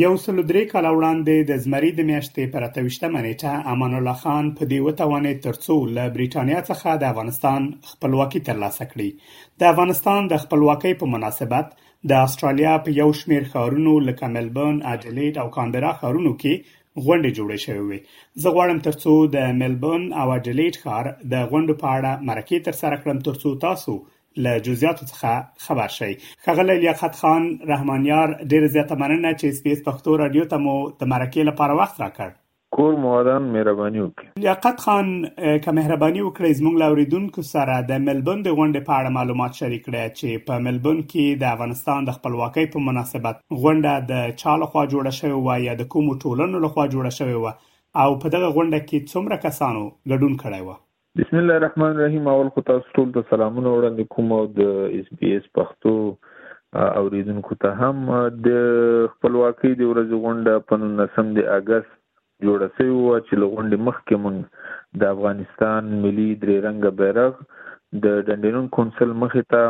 یو سل درې کاله وړاندې د زمري د میاشتې پر اته ویشتمه نېټه امان الله خان په دې وتوانېد ترڅو له بریټانیا څخه د افغانستان خپلواکي ترلاسه کړي د افغانستان د خپلواکۍ په مناسبت د استرالیا په یو شمېر ښارونو لکه ملبورن، اډلیډ او کانبرا ښارونو کې غونډې جوړې شوې وې زه غواړم ترڅو د ملبورن او اډلیډ ښار د غونډو په اړه مرکې ترسره کړم ترڅو تاسو له جزئیاتو څخه خبر شئ ښاغلی لیاقت خان رحمانیار ډیره زیاته مننه چې اس بي اس پښتو رادیو ته مو د مرکې لپاره وخت راکړ کور موادان مهرباني وکړي لیاقت خان که مهرباني وکړئ زموږ لاوریدونکو سره د ملبون د غونډې په اړه معلومات شریک کړئ چې په ملبون کې د افغانستان د خپلواکۍ په مناسبت غونډه د چا لخوا جوړه شوې و یا د کومو ټولنو لخوا جوړه شوې و او په دغه غونډه کې څومره کسانو ګډون کړی و بسم الله الرحمن الرحیم اول خو تاسو ټول ته سلامونه وړاندې کوم او د اس بي اس پښتو اوریدونکو ته هم د خپلواکۍ د ورځې غونډه په 19 د اگست جوړه شوې وه چې له غونډې مخکې موږ د افغانستان ملي درې رنګه بیرغ د ډنډینون کونسل مخې ته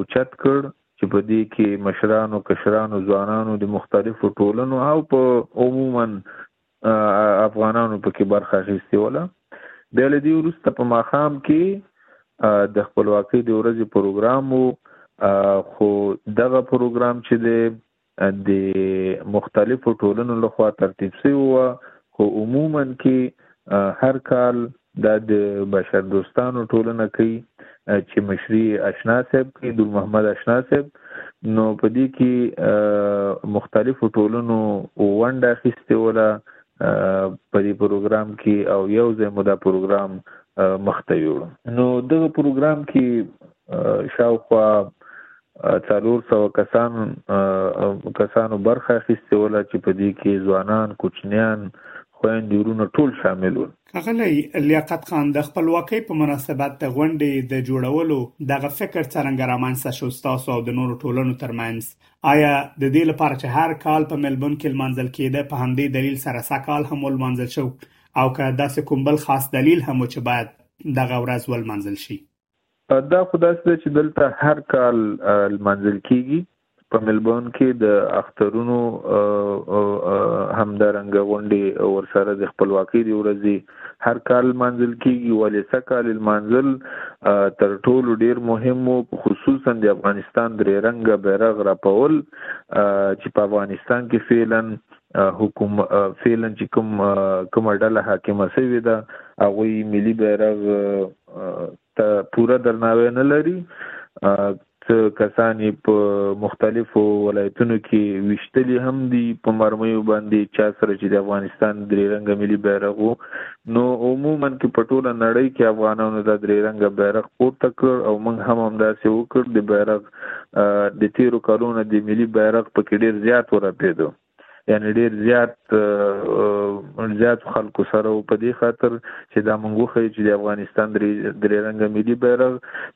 اوچت کړ چې په دې کې مشرانو کشرانو ځوانانو د مختلفو ټولنو او په عموما افغانانو پکې برخه اخیستې وله بیا له دې وروسته په ماښام کې د خپلواکۍ د ورځې پروګرام وو خو دغه پروګرام چې دی د مختلفو ټولنو لخوا ترتیب شوی و خو عموما کې هر کال دا د بشر دوستانو ټولنه کوي چې مشري یې اشنا صاحب کوي نور محمد اشنا صاحب نو په دې کې مختلفو ټولنو ونډه اخیستې وله په دې پروګرام کې او یو ځای مو دا پروګرام مخته یوړ نو دغه پروګرام کې شاوخوا څلور سو کسان کسانو برخه اخیستې وله چې په دې کې ځوانان کوچنیان خویندې ورونه ټول شامل ول ښاغلی لیاقت خان د خپلواکۍ په مناسبت د غونډې د جوړولو دغه فکر څرنګه رامنځته شو ستاسو او د نورو ټولنو ترمنځ آیا د دې لپاره چې هر کال په ملبون کې لمانځل کېده په همدې دلیل سره سکال هم ولمانځل شو او که داسې کوم بل خاص دلیل هم و چې باید دغه ورځ ولمانځل شي دا خو داسې ده چې دلته هر کال لمانځل کیږي په ملبون کې د اخترونو همدارنګه غونډې ورسره د خپلواکۍ دی ورځي هر کال منځل کیږي ولې سکال منځل تر ټولو ډیر مهم وو خصوصا د افغانستان درې رنګه بیرغ راپول چې په افغانستان کې فعلا حکوم فعلا چې کوم کوم ډله حاکمه سوي ده هغه ملي بیرغ ته پوره درناوی نه لري څه کسان په مختلفو ولایتونو کې وشتلي هم دي په مرمیو باندې چا سره چې د افغانستان درې رنګ ملي بیرغ نو عموما کې په ټوله نړۍ کې افغانانو د درې رنګ بیرغ پورته کړ او موږ هم همداسې وکړ د بیرغ د تیرو کلونو د ملي بیرغ په کې ډیر زیات ورپېدو یعنی ډیر زیات زیات خلکو سره او په دې خاطر چې دا مونږ خو چې د افغانستان درې رنګ ملي بیرغ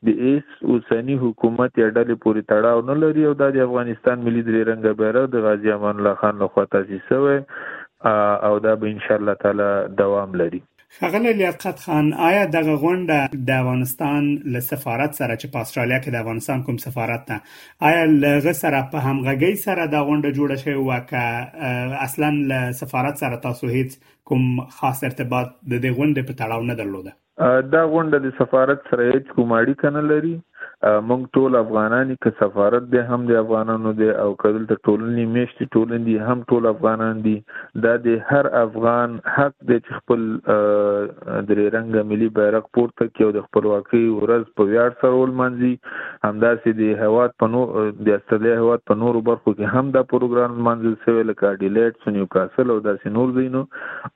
د ایس اوسنی حکومت یا ډلې پورې تړاو نه لري او دا د افغانستان ملي درې رنګ بیرغ د غازی امان الله خان لخوا تاسیس شوی او دا به ان شاء الله تعالی دوام لري ښاغلی لیاقت خان آیا دغه غونډه د افغانستان له سفارت سره چې په استرالیا کې د افغانستان کوم سفارت ده آیا لغه سره په همغږی سره دا غونډه جوړه شوې و که اصلا له سفارت سره تاسو هیڅ کوم خاص ارتباط د دې غونډې په تړاو نه درلوده دا غونډه د سفارت سره هیڅ کوم اړیکه نه لري موږ ټول افغانانی که سفارت دی هم دی افغانانو دی او که دلته ټولنې میشتې ټولنې دي هم ټول افغانان دي دا د هر افغان حق دی چې خپل درې رنګه ملي بیرغ پورته کړي او د خپلواکۍ ورځ په ویاړ سره ولمانځي همداسې د هیواد په نور د استرالیا هیواد په نورو برخو کې هم دا پروګرام لمانځل شوی لکه اډیلیډ سونیو کاسل او داسې نور ځینو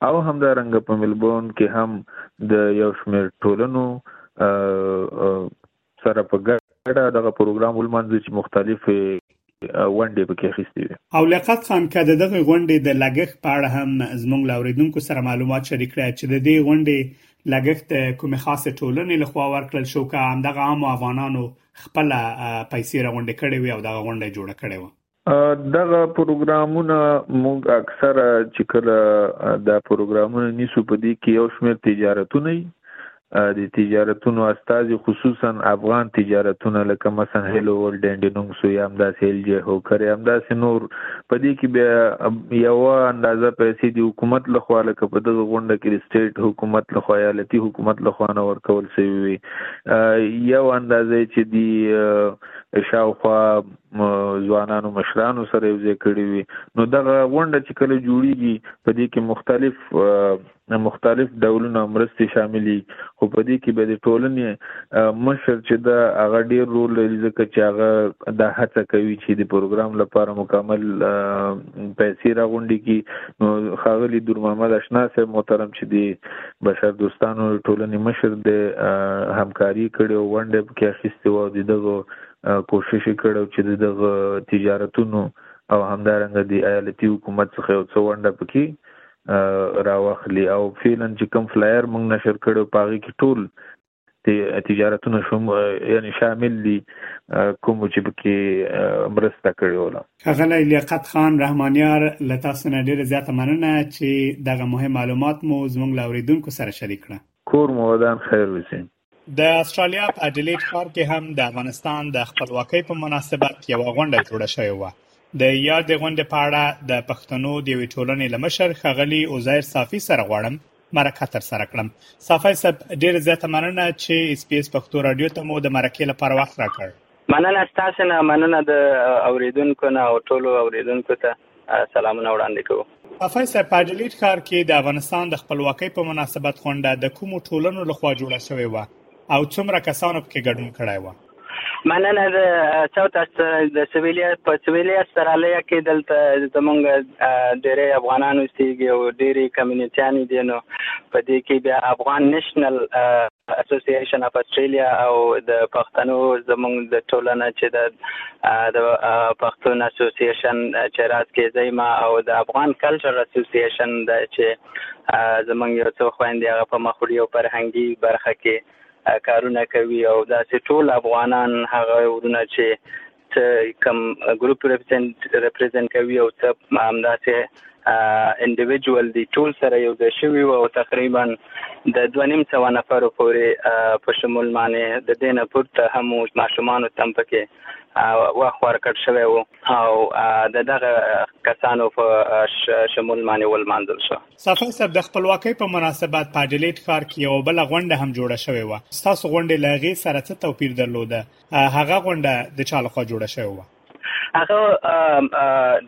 او همدارنګه په ملبورن کې هم د یو شمېر ټولنو سره په ګډه دغه پروګرام ولمنځي چې مختلف غونډې پکې اخیستې وي او لیاقت خان که د دغه غونډې د لګښت په اړه هم زموږ لاوریدونکو سره معلومات شریک کړي چې د دې غونډې لګښت د کومې خاصې ټولنې لخوا ورکړل شو که همدغه عام افغانانو خپل پیسې راغونډې کړې وي او دغه غونډه جوړه کړې وي دغه پروګرامونه موږ اکثره چې کله دا پروګرامونه نیسو په دې کې یو شمېر تجارتونه وي د تجارتونو استازي خصوصا افغان تجارتونه لکه مثلا هلو ورلد اینډ نونګسو یا همداسې ایل جی هوکر یا همداسې نور په دې کې بیا یوه اندازه پیسې د حکومت لخوا لکه په دغه غونډه کې د سټیټ حکومت لخوا ایالتي حکومت لخوا نه ورکول شوي وي یو اندازه چې د شاوخوا ځوانانو مشرانو سره یو ځای کړی وي نو دغه غونډه چې کله جوړیږي په دې کې مختلف مختلف ډولونه مرستې شاملي خو په دې کې به د ټولنې مشر چې دا هغه ډیر رول لري ځکه چې هغه دا هڅه کوي چې د پروګرام لپاره مکمل پیسې راغونډي کی نو خاغلی دور محمد اشنا صاحب محترم چې دی بشر دوستانو ټولنې مشر د همکاري کړي او ونډه کې اخیستې و د دغه کوشش یې کړی چې د دغه تجارتونو او همدارنګه د ایالتي حکومت څخه یو څه ونډه پکې راوخلی او فعلا چې کوم فلایر موږ نشر کړو پاغي کې ټول تجارتونه شوم یعنی شامل دي کوم چې پکې مرسته کړې وله هغه لیاقت خان رحمانیار له تاسو نه ډیره زیاته مننه چې دغه مهم معلومات مو زموږ لاوریدونکو سره شریک کړه کور مو ودان خیر وسیم د استرالیا په اډیلیډ ښار کې هم د افغانستان د خپلواکۍ په مناسبت یوه غونډه جوړه شوې وه. د یادې غونډې په اړه د پښتنو د یوې ټولنې له مشر ښاغلي عزیر صافي سره غواړم مرکه تر سره کړم. صافی صاحب ډېره زیاته مننه چې اس پي اس پښتو رادیو ته مو د مرکې لپاره وخت راکړ. مننه ستاسو نه مننه د اوریدونکو نه او ټولو اوریدونکو ته سلامونه وړاندې کوو افای صاحب په اډلیټ ښار کې د افغانستان د خپلواکۍ په مناسبت غونډه د کومو ټولنو لخوا جوړه شوې وه او څومره کسانو پکې ګډون کړی و مننه د ساوت د سویلیا په سویلیا استرالیا کې دلته زمونږ ډېری افغانان اوسېږي او ډېری کمیونټیان دي نو په دې کې بیا افغان نېشنل اسوسییشن اف استرالیا او د پښتنو زمونږ د ټولنه چې د د پښتون اسوسییشن چې راز کې زیما او د افغان کلچر اسوسییشن د چې زمونږ یو څو خويندې هغه په مخوري او فرهنګي برخه کې کارونه کوي او داسې ټول افغانان هغه ورونه چې چې کوم ګروپ ریپرزینټ کوي او څه همداسې انډیویډوال دی ټول سره یو ځای شوی او تقریبا د 2.5 سو نفر پورې په شمول باندې د دې نه پورته هم ماشومان تم پکې واخ ورکړ شوی وو او د دغه کسانو په شمول باندې ولمانځل شو صفه صاحب د خپلواکۍ په مناسبت په اډلیټ ښار کې یو بل غونډه هم جوړه شوې و تاسو غونډه لغې سره څه توپیر درلوده هغه غونډه د چا لخوا جوړه شوې وه هغه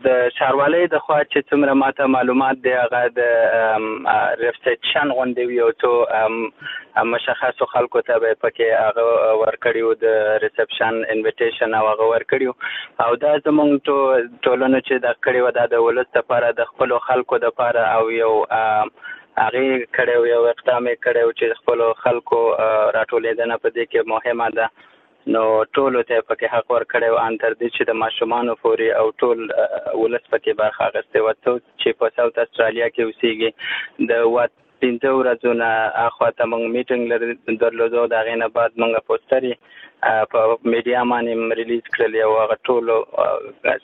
د چاروالۍ د خوا چې څومره ماته معلومات دی هغه د ریفسټشن غونډې وي او څو مشخصو خلکو ته به پکې هغه ورکړیو د ریسپشن انویټیشن او هغه ورکړیو او دا زمونږ ټو ټولنو چې د کړي ودا د ولست لپاره د خپل خلکو لپاره او یو هغې کړی و یو اقدام یې کړی و چې د خپلو خلکو راټولېدنه په دې کې مهمه ده نو ټولو ته پکې حق ورکړی و ان تر دې چې د ماشومانو پورې او ټول ولس پکې برخه اخیستې وه ته چې په ساوت استرالیا کې اوسېږي د وات پنځه ورځو نه اخوا ته موږ میټنګ لري درلودو د هغې نه بعد موږ پوسټرې په میډیا باندې ریلیز کړل او هغه ټول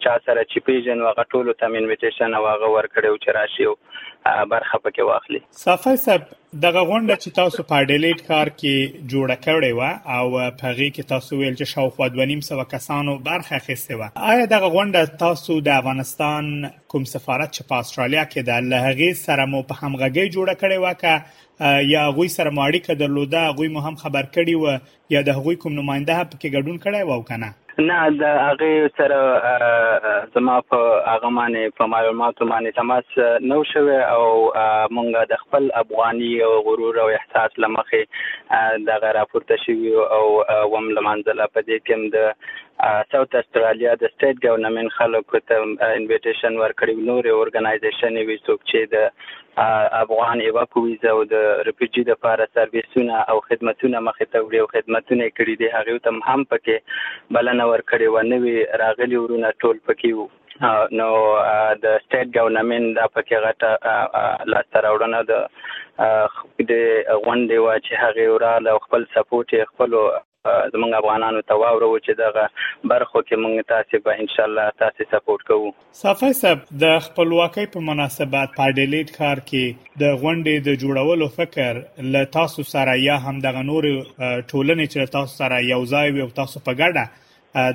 چا سره چې پیژنو هغه ټول ته انویټیشن او هغه ورکړو چې راشي او برخه پکې واخلي صافی صاحب دغه غونډه چې تاسو په اډلیډ کار کې جوړه کړې و او په غي کې تاسو ویل چې شاوخوا 2.5 کسانو برخه اخیسته و آیا دغه غونډه تاسو د افغانستان کوم سفارت چې په استرالیا کې د لهغي سره مو په همغږي جوړه کړې و که یا هغوی سره مو اړیکه درلوده هغوی مو هم خبر کړي و یا د هغوی کوم نماینده هم پکې ګډون کړی و او که نه نه د هغه سره زما په هغه باندې په معلوماتو باندې تماس نو شوه او مونږه د خپل افغاني او غرور او احساس لمخې د غرا پورته شوی او وم لمنځله په دې کې د ساوث استرالیا د سټیټ ګورنمنت خلکو ته انویټیشن ورکړی نور اورګنایزیشن وی څوک چې د افغان ایواکو ویزه او د رفیوجي لپاره سرویسونه او خدمتونه مخې ته وړي او خدمتونه یې کړي دي هغوی ته هم پکې بلنه ورکړې وه نوي راغلي ورونه ټول پکې وو نو د سټیټ ګورنمنټ دا پکې غټه لاسته راوړنه د د غونډې وه چې هغې وراله او خپل سپورټ یې خپلو زمونږ افغانانو ته واورو چې دغه برخو کې مونږ تاسو به ان شاء الله تاسو سپورټ کوو صافی صاحب د خپلواکۍ په مناسبت په اډیلیډ ښار کې د غونډې د جوړولو فکر له تاسو سره یا هم دغه نور ټولنې چې تاسو سره یو ځای وي او تاسو په ګډه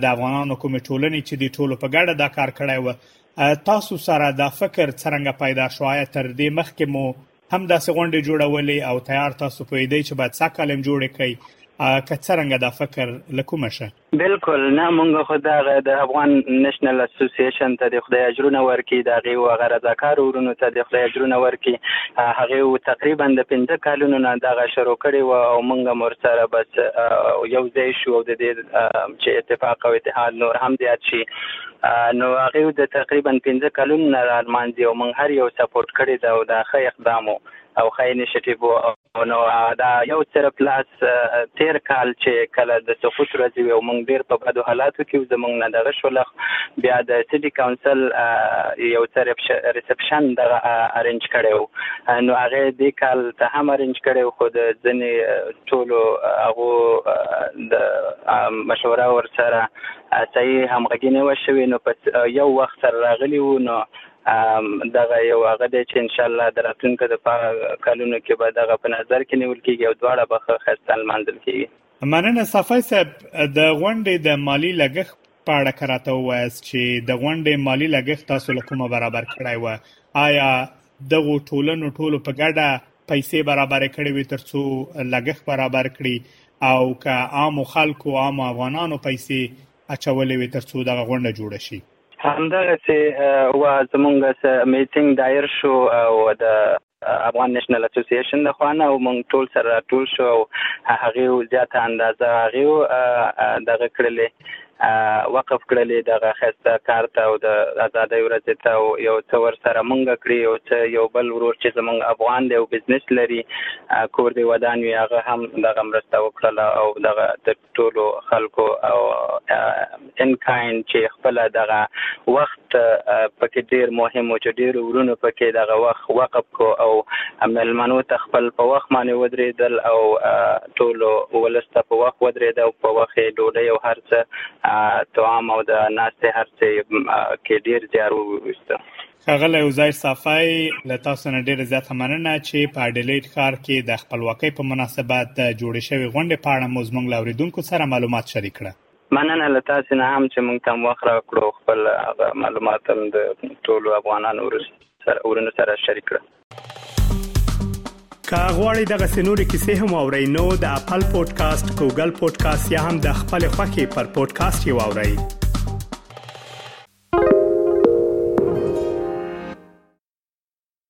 د افغانانو کومې ټولنې چې د ټولو په ګډه دا کار کړی و تاسو سره دا فکر څنګه پیدا شو آیا تر دې مخکې مو هم داسې غونډې جوړولې او تیار تاسو پوهیدئ چې باید څه کالم جوړ کړئ که څرنګه دا فکر لکومه شه بالکل نه مونږ خو دا د افغان نېشنل اسوسییشن ته د خدای اجرونه ورکي دا غي او غیر ذکر ورونو ته د خدای اجرونه ورکي هغه تقریبا د 15 کالونو نه دا شروع کړي و او مونږ مور سره بس یو ځای شو د دې چې اتفاق او اتحاد نور هم زیات شي نو هغه د تقریبا پنځه کلونو نه را لمانځي او موږ هر یو سپورټ کړی ده او دا ښه اقدام و او ښه انیشیټیو و او نو دا یو صرف لاس تیر کال چې کله د سقوط ورځ وي او موږ ډیر په بدو حالاتو کې زموږ نه دغه شول بیا د سټي کونسل یو صرف ریسپشن دغه ارنج کړی و نو هغه دې کال ته هم ارنج کړی خو د ځنې ټولو هغه د مشوره ورسره عطایي همغږي نه وه شوې نو په یو وخت سره راغلي وو نو دغه یو هغه دی چې ان شاء الله د راتلونکو د کالونو کې به دغه په نظر کې نیول کیږي او دواړه به ښه ښایسته لمانځل کیږي مننه صفای صاحب د غونډې د مالی لګښت په اړه که راته ووایاست چې د غونډې مالی لګښت تاسو له کومه برابر کړی و آیا دغو ټولنو ټولو په ګډه پیسې برابر کړې وي ترڅو لګښت برابر کړي او که عام خلکو عام افغانانو پیسې اچولې وي ترڅو دغه غونډه جوړه شي همدغه سي وا زمونږ میټینګ دایر شو او د افغان نېشنل اسوسییشن د خوانه او مونږ ټول سره ټول شو او هغه زیاته اندازه هغه دغه کړلې وقف کړلې دغه خسته کار ته او د آزادۍ ورځې ته او یو څه ورسره مونږ کړی او څه یو بل ورور چې زمونږ افغان دی او بزنس لري کور دی ودان وي هغه هم دغه مرسته وکړله او دغه د ټولو خلکو او ان کاین چې خپل دغه وخت ته پکې ډیر مهم و چې ډیر ورونو پکې دغه وخت وقف کو او ملمنو ته خپل په وخت باندې ودرېدل او ټول ولسته په وخت ودرېد او په وخت ډوډۍ او هرڅه طعام او د ناستې هرڅه کې ډیر زیار وویسته خغلی وزیر صافی له تاسو نه ډیره زیاته مننه چې په اډلیډ ښار کې د خپلواکۍ په مناسبت د جوړې شوې غونډې په اړه مو زموږ له اوریدونکو سره معلومات شریک کړه مننه له تاسې نه هم چې موږ ته هم وخت راکړو خپل هغه معلومات هم د ټولو افغانانو ورونو سره شریک کړه که غواړئ دغه سنوري کیسې هم او رینو د خپل پودکاسټ ګوګل پودکاسټ یا هم د خپل خاكي پر پودکاسټ یو اورئ